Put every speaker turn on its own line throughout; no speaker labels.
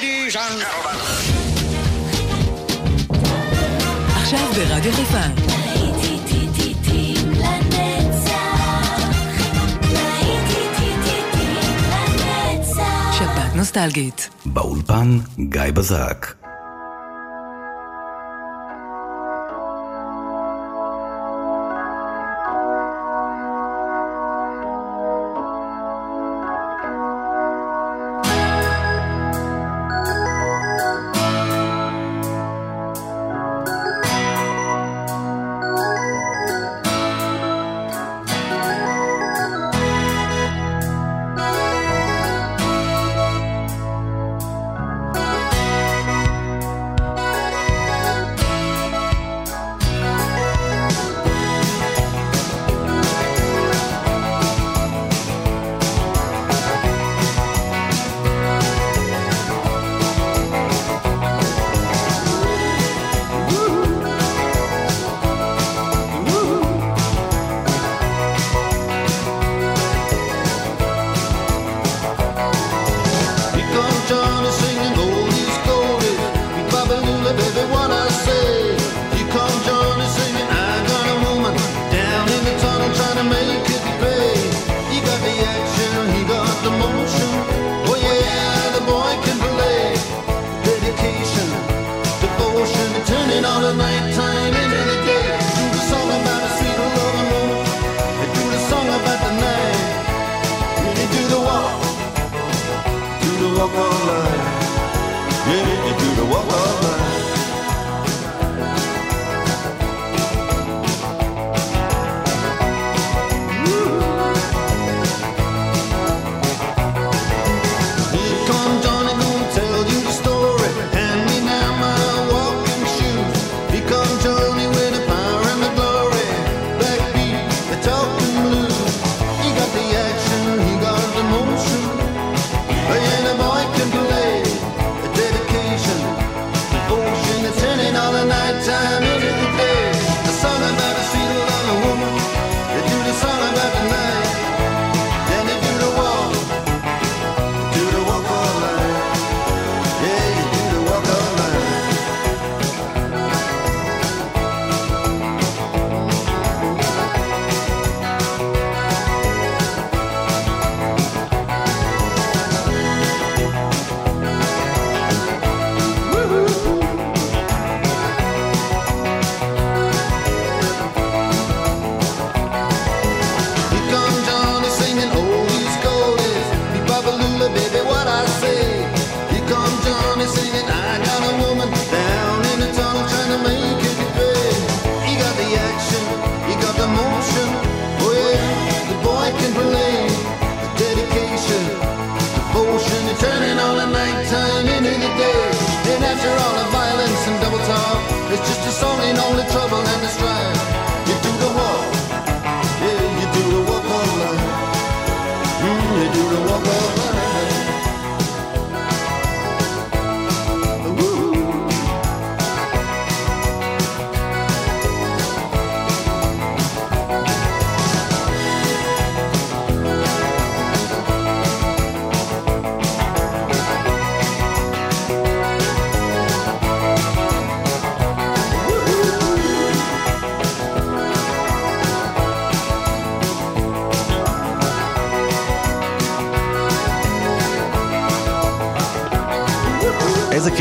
ladies and gentlemen.
עכשיו ברדיו חיפה. שבת נוסטלגית.
באולפן גיא בזק.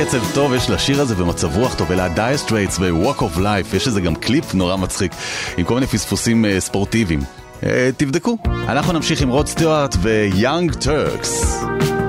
קצב טוב יש לשיר הזה ומצב רוח טוב, ה-Dire Straits ו-Walk of Life, יש לזה גם קליפ נורא מצחיק, עם כל מיני פספוסים uh, ספורטיביים. Uh, תבדקו. אנחנו נמשיך עם רוד סטיוארט ו-Young Turks.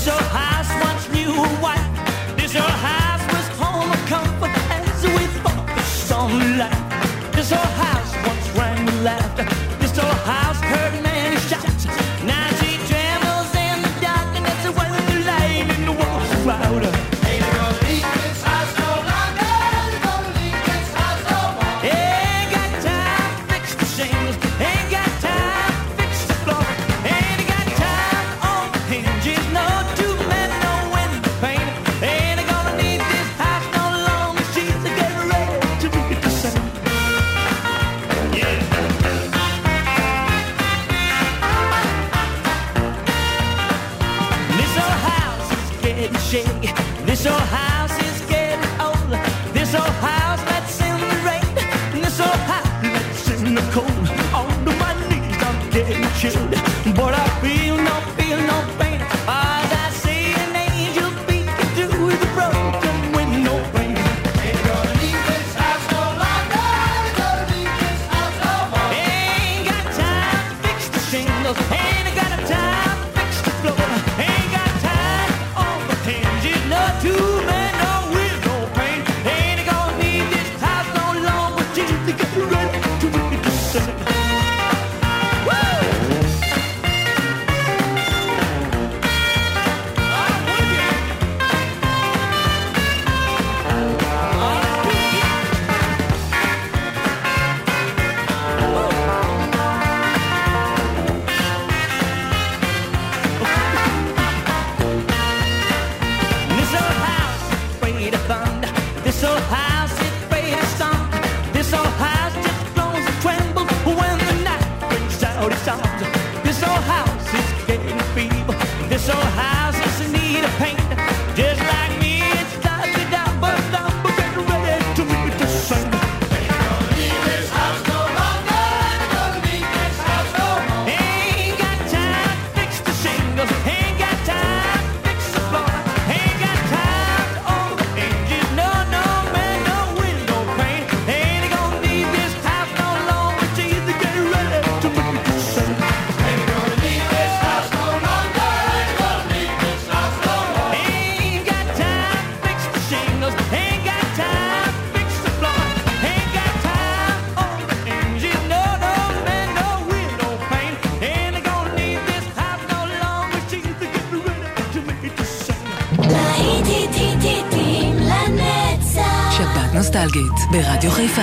This
old house once rang with laughter. house is based on. This old house. ברדיו חיפה.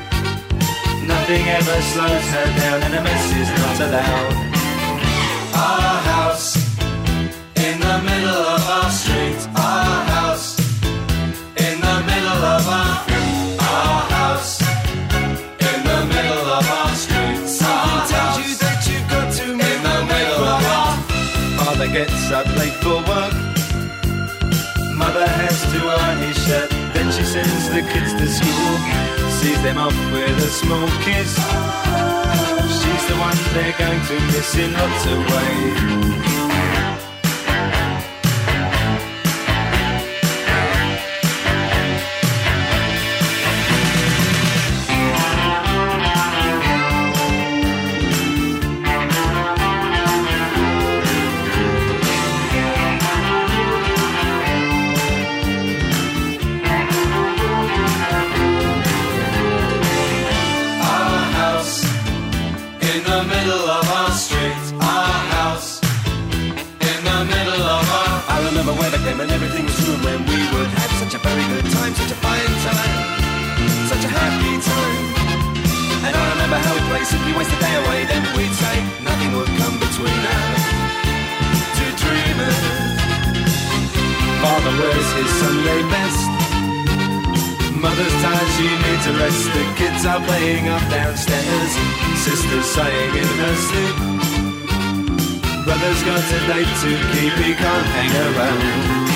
Nothing ever slows her down, and a mess is not allowed. Our house in the middle of our street. Our house in the middle of our. Our house in the middle of our street. Someone tells you that you've got to in the middle of our. Father gets up late for work. Mother has to iron his shirt. Then she sends the kids to school. Sees them off with a small kiss. She's the one they're going to miss in lots of ways. When we would have such a very good time, such a fine time, such a happy time. And I remember how we'd play simply waste the day away. Then we'd say nothing would come between us. Two dreamers. Father wears his Sunday best. Mother's tired, she needs a rest. The kids are playing up downstairs. Sister's sighing in her sleep. Brother's got a date to keep, he can't hang around.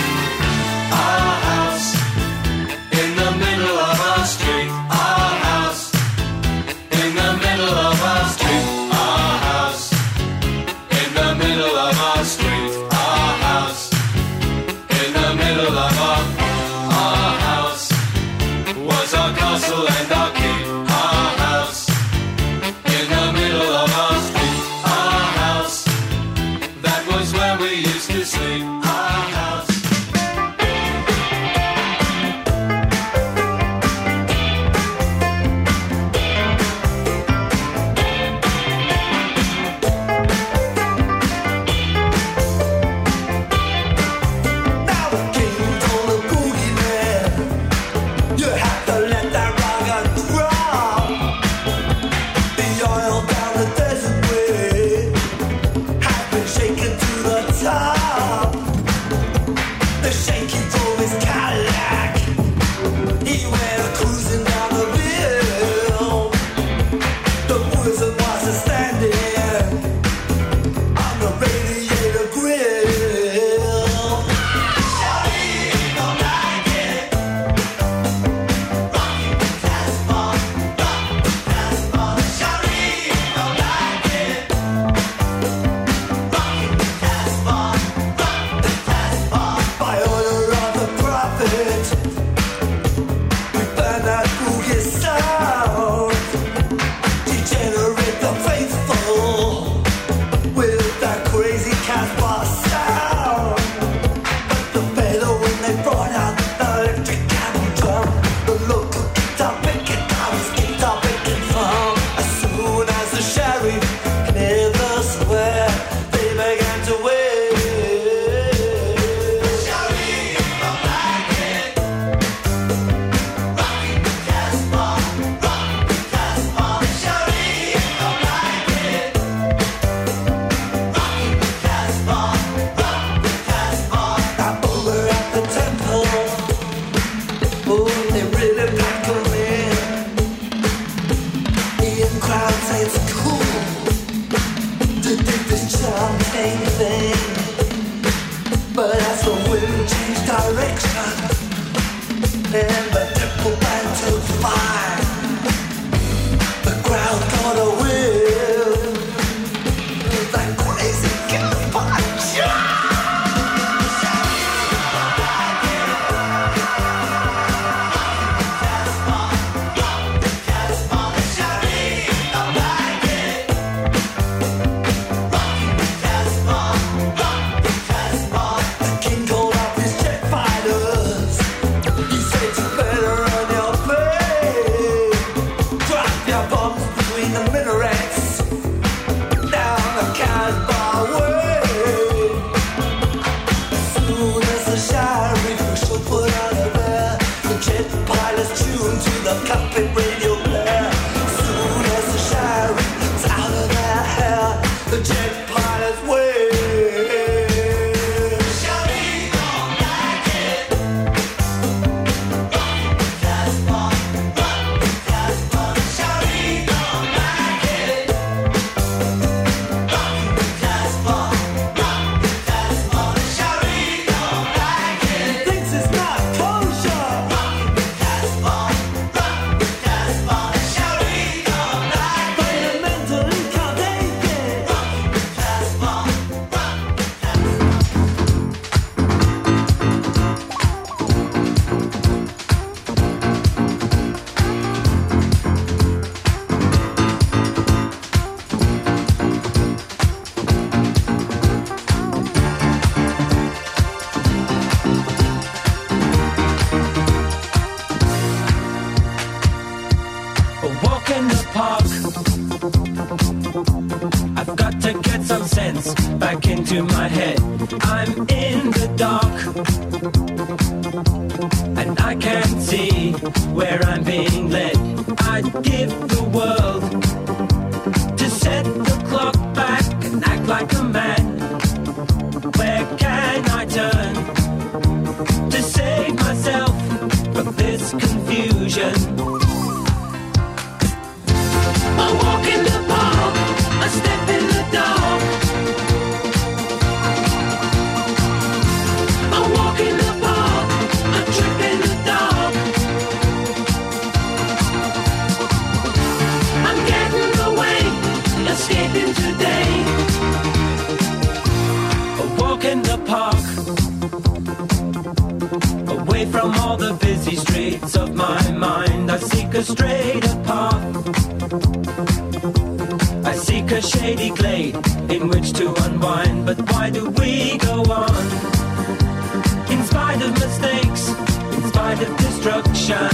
of mistakes, in spite of destruction,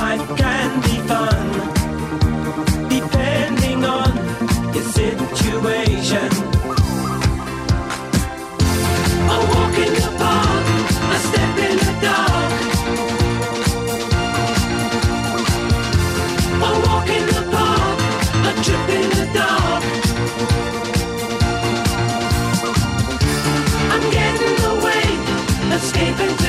life can be fun. Depending on your situation. A walk in the park, a step in the
dark. A walk in the park, a trip in the dark. escape and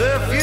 if you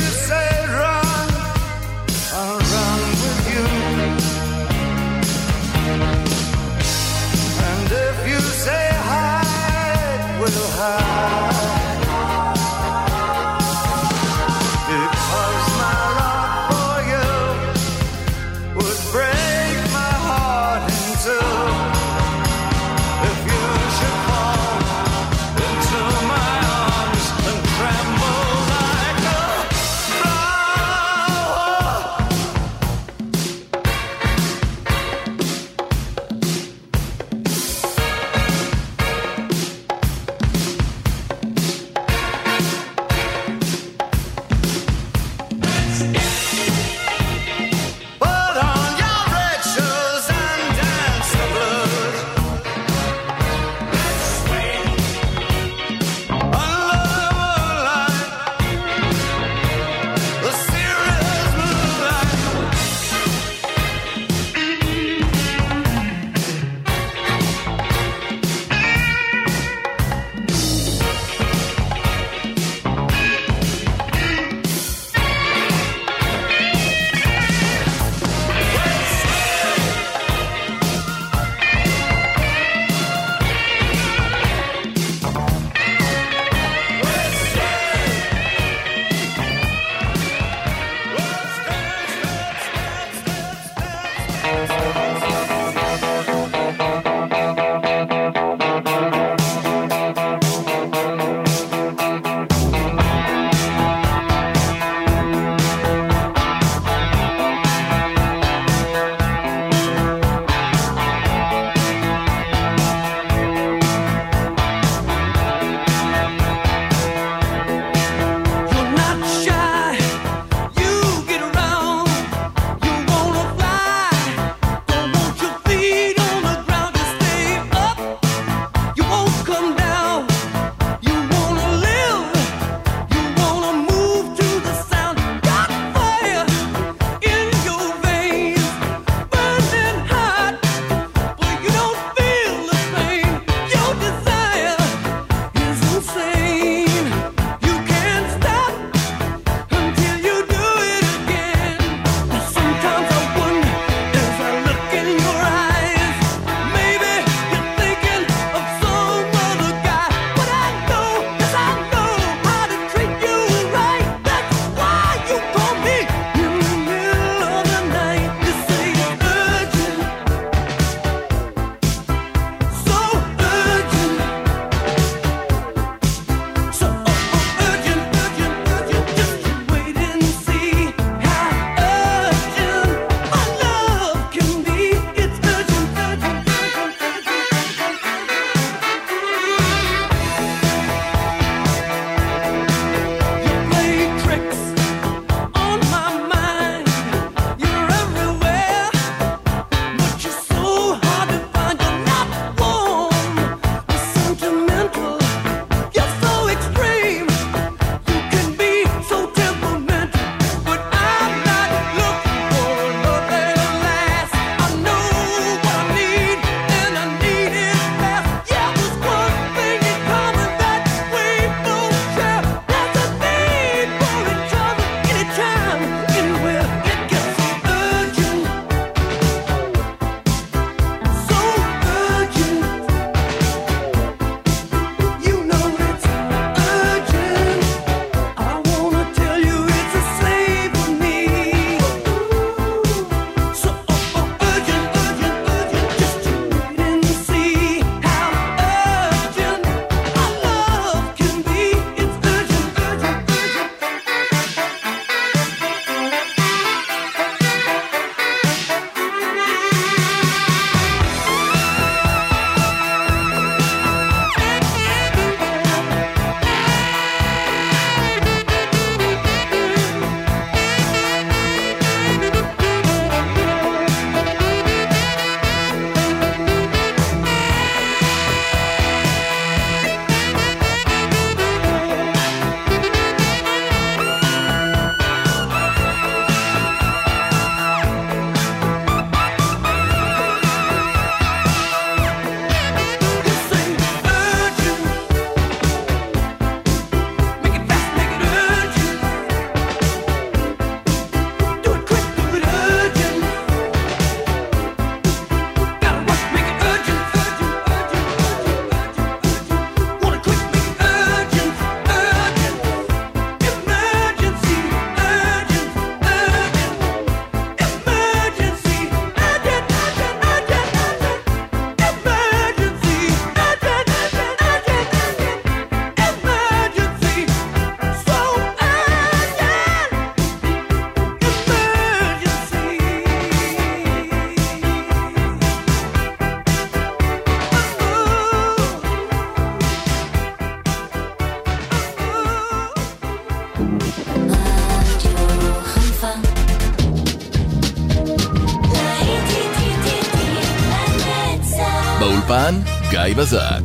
גיא בזק.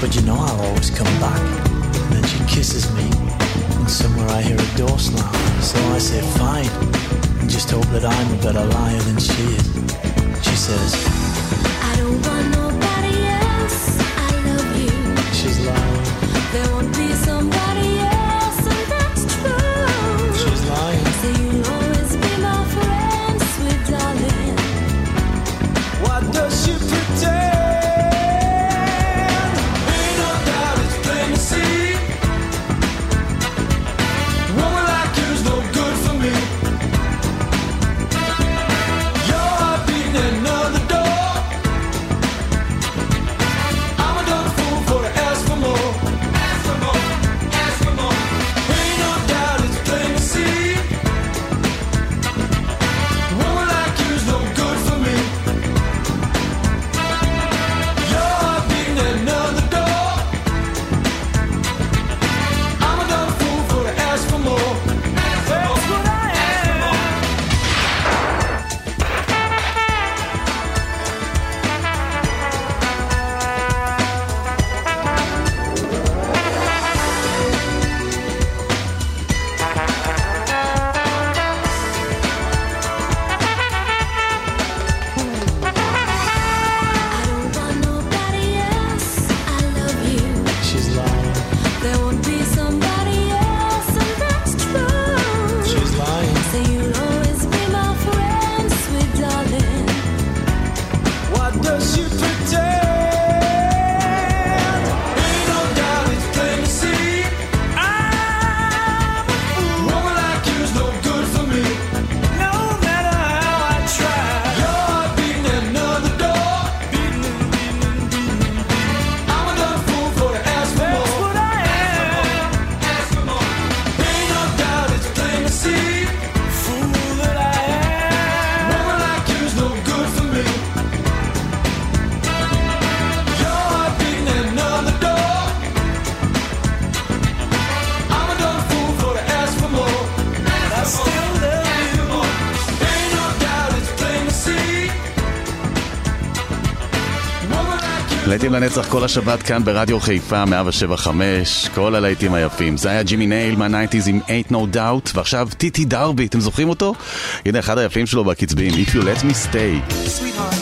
But
you
know I'll always come back. And then she kisses me, and somewhere I hear a door slam. So I say, fine, and just hope that I'm a better liar than she is. She says,
I don't want nobody else, I love you.
She's lying.
לנצח כל השבת כאן ברדיו חיפה 175, כל הלהיטים היפים. זה היה ג'ימי נייל מהנייטיז עם אייט נו דאוט, ועכשיו טיטי דרבי, אתם זוכרים אותו? הנה אחד היפים שלו בקצביים, If You Let Me Stay.
Sweetheart.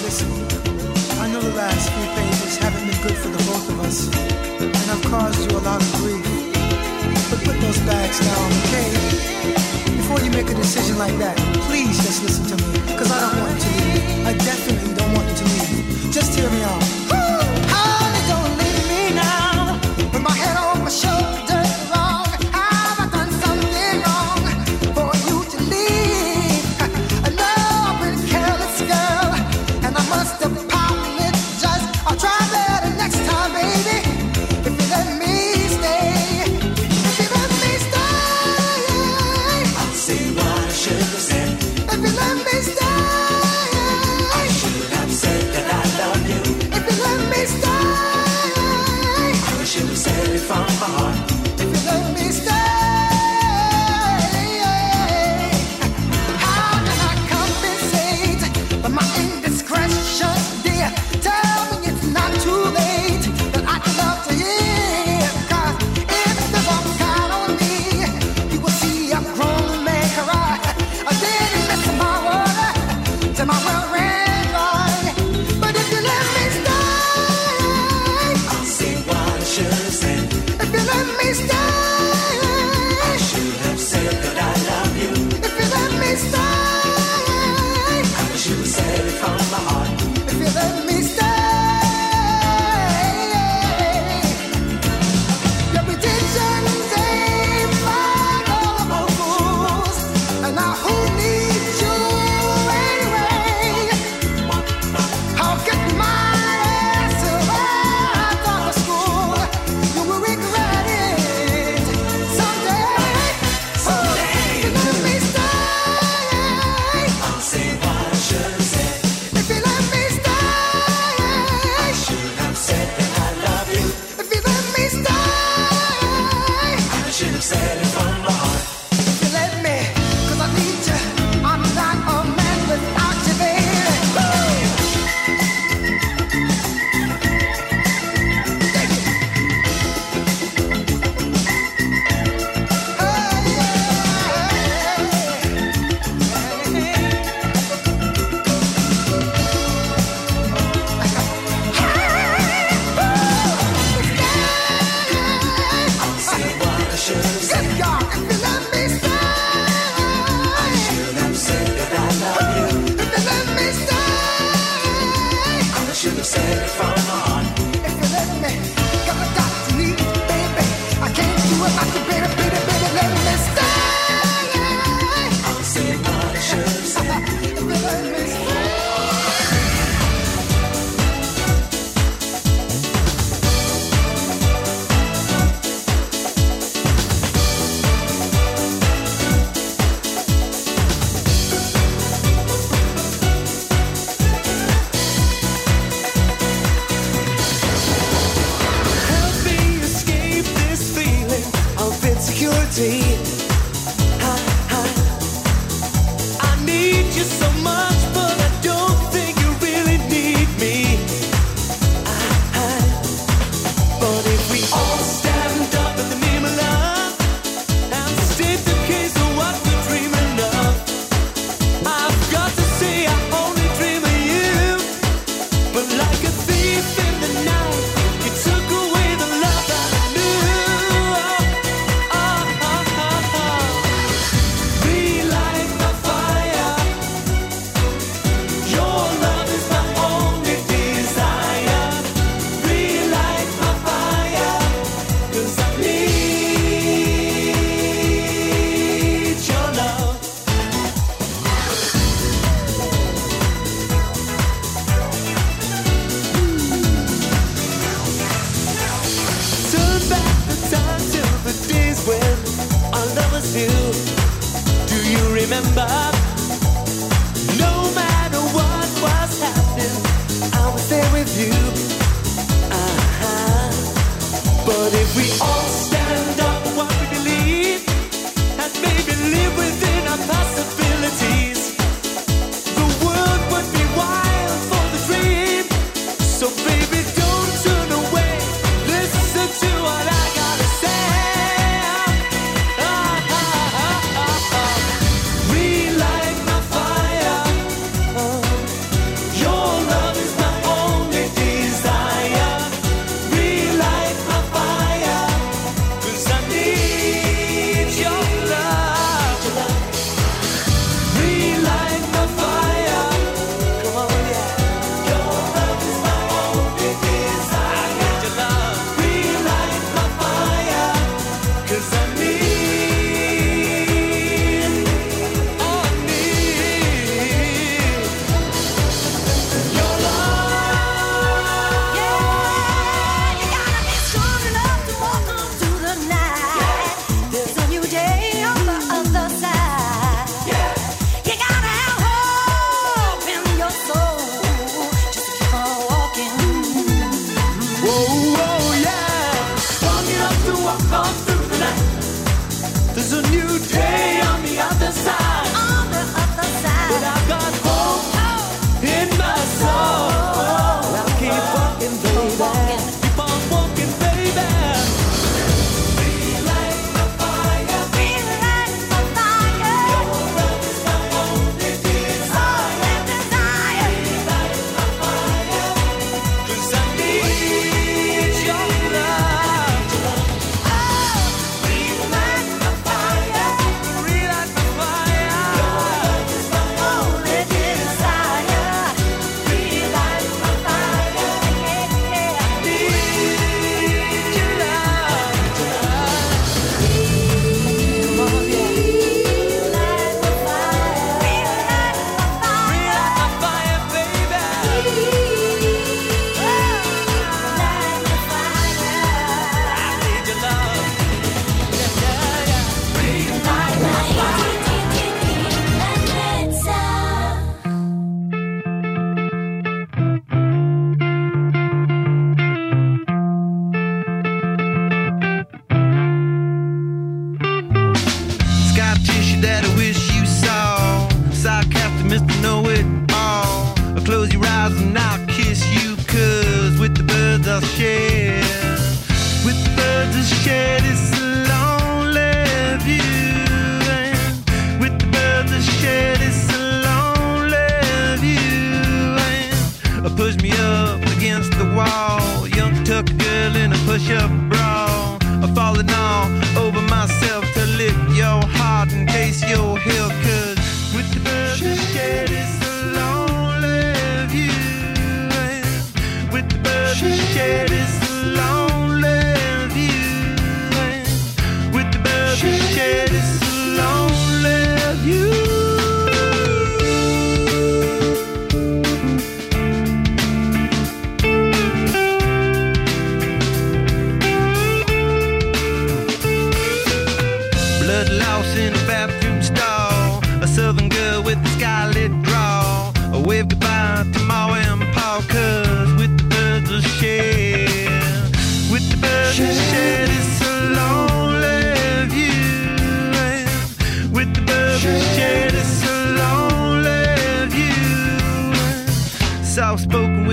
but my
indiscretion.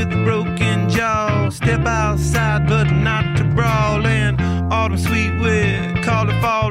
with
a
broken jaw. Step outside, but not to brawl. In autumn sweet wind, call it fall.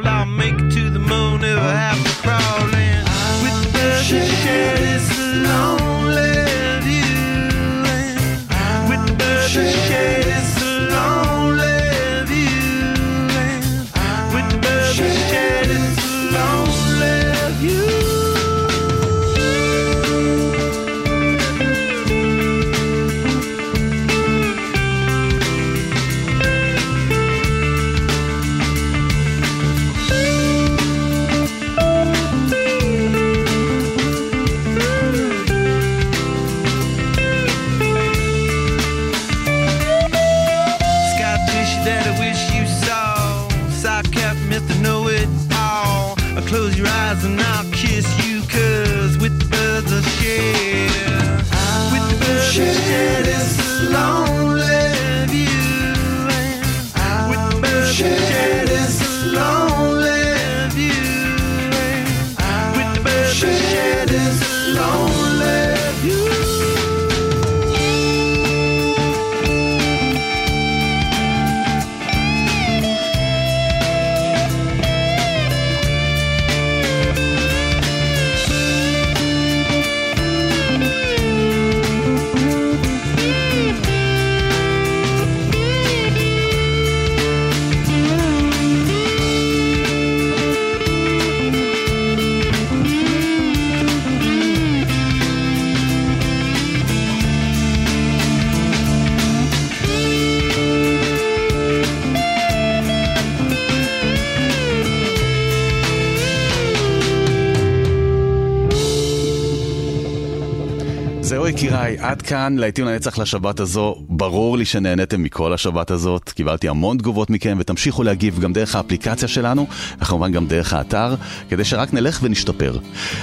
כאן להיטים לנצח לשבת הזו. ברור לי שנהניתם מכל השבת הזאת, קיבלתי המון תגובות מכם ותמשיכו להגיב גם דרך האפליקציה שלנו וכמובן גם דרך האתר, כדי שרק נלך ונשתפר.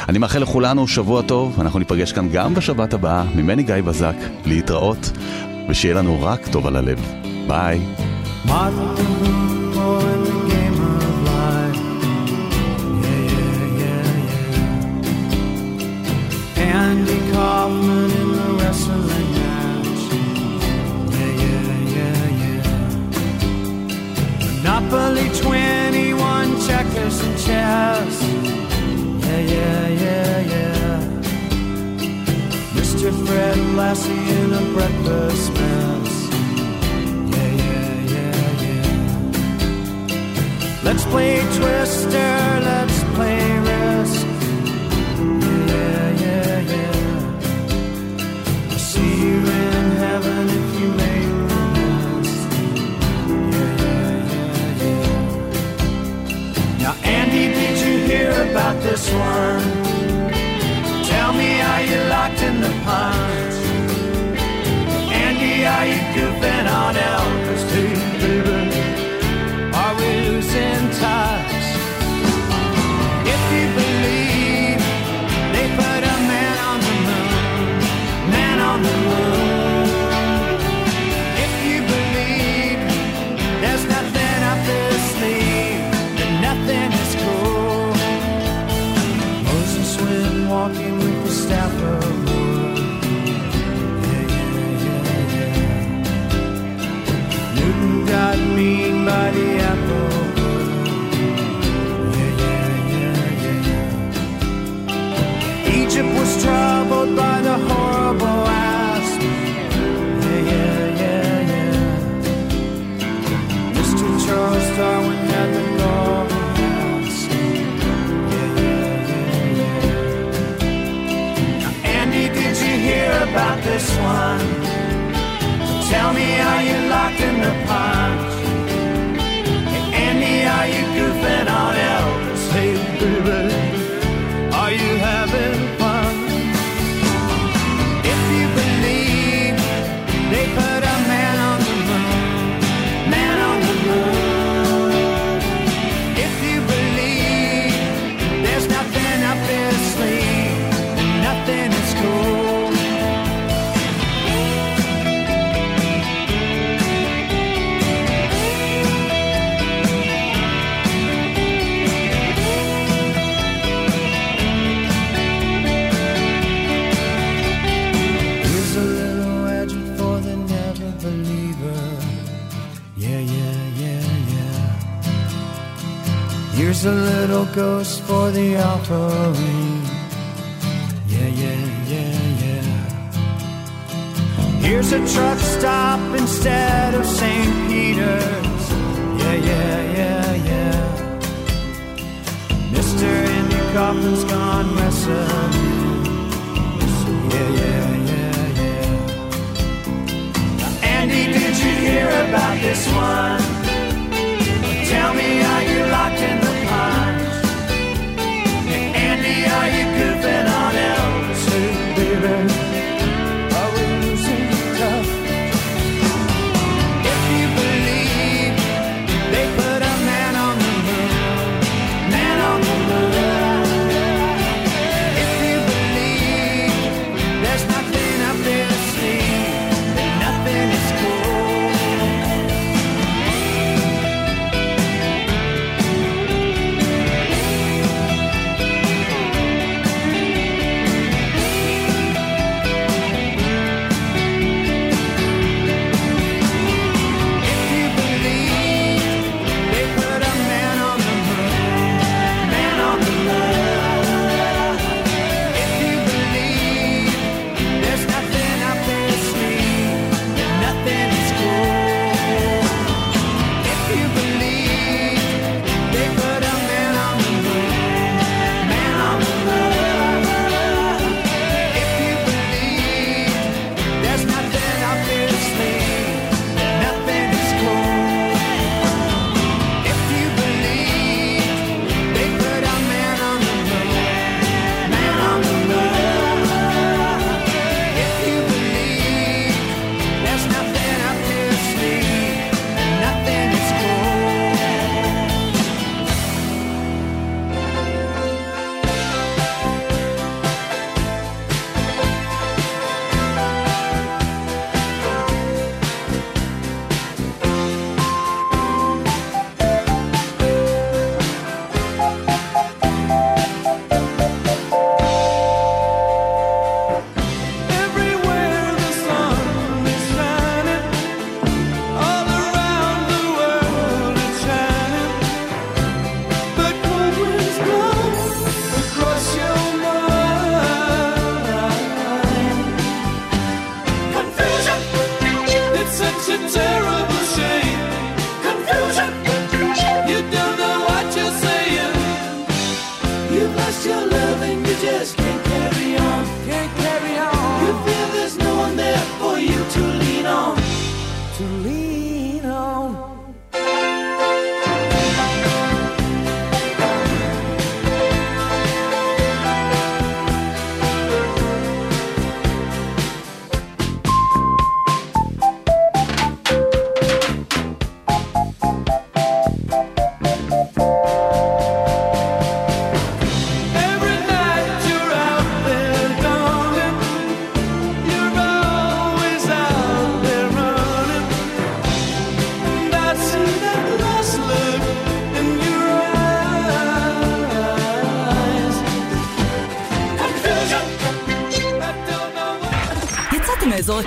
אני מאחל לכולנו שבוע טוב, אנחנו ניפגש כאן גם בשבת הבאה, ממני גיא בזק, להתראות, ושיהיה לנו רק טוב על הלב. ביי.
Andy Kaufman. Yeah, yeah, yeah, yeah. Monopoly 21, checkers and chess. Yeah, yeah, yeah, yeah. Mr. Fred Lassie in a breakfast mess. Yeah, yeah, yeah, yeah. Let's play Twister, let's play Risk. about this one. Tell me, are you locked in the pond? Andy, are you goofing on Elvis too, baby? Are we losing touch? Coffin's gone messing. Yeah, yeah, yeah, yeah. Now, Andy, did you hear about this one?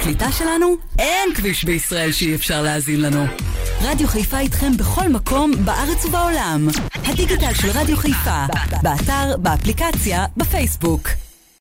הקליטה שלנו, אין כביש בישראל שאי אפשר להאזין לנו. רדיו חיפה איתכם בכל מקום, בארץ ובעולם. הדיגיטל של רדיו חיפה, באתר, באפליקציה, בפייסבוק.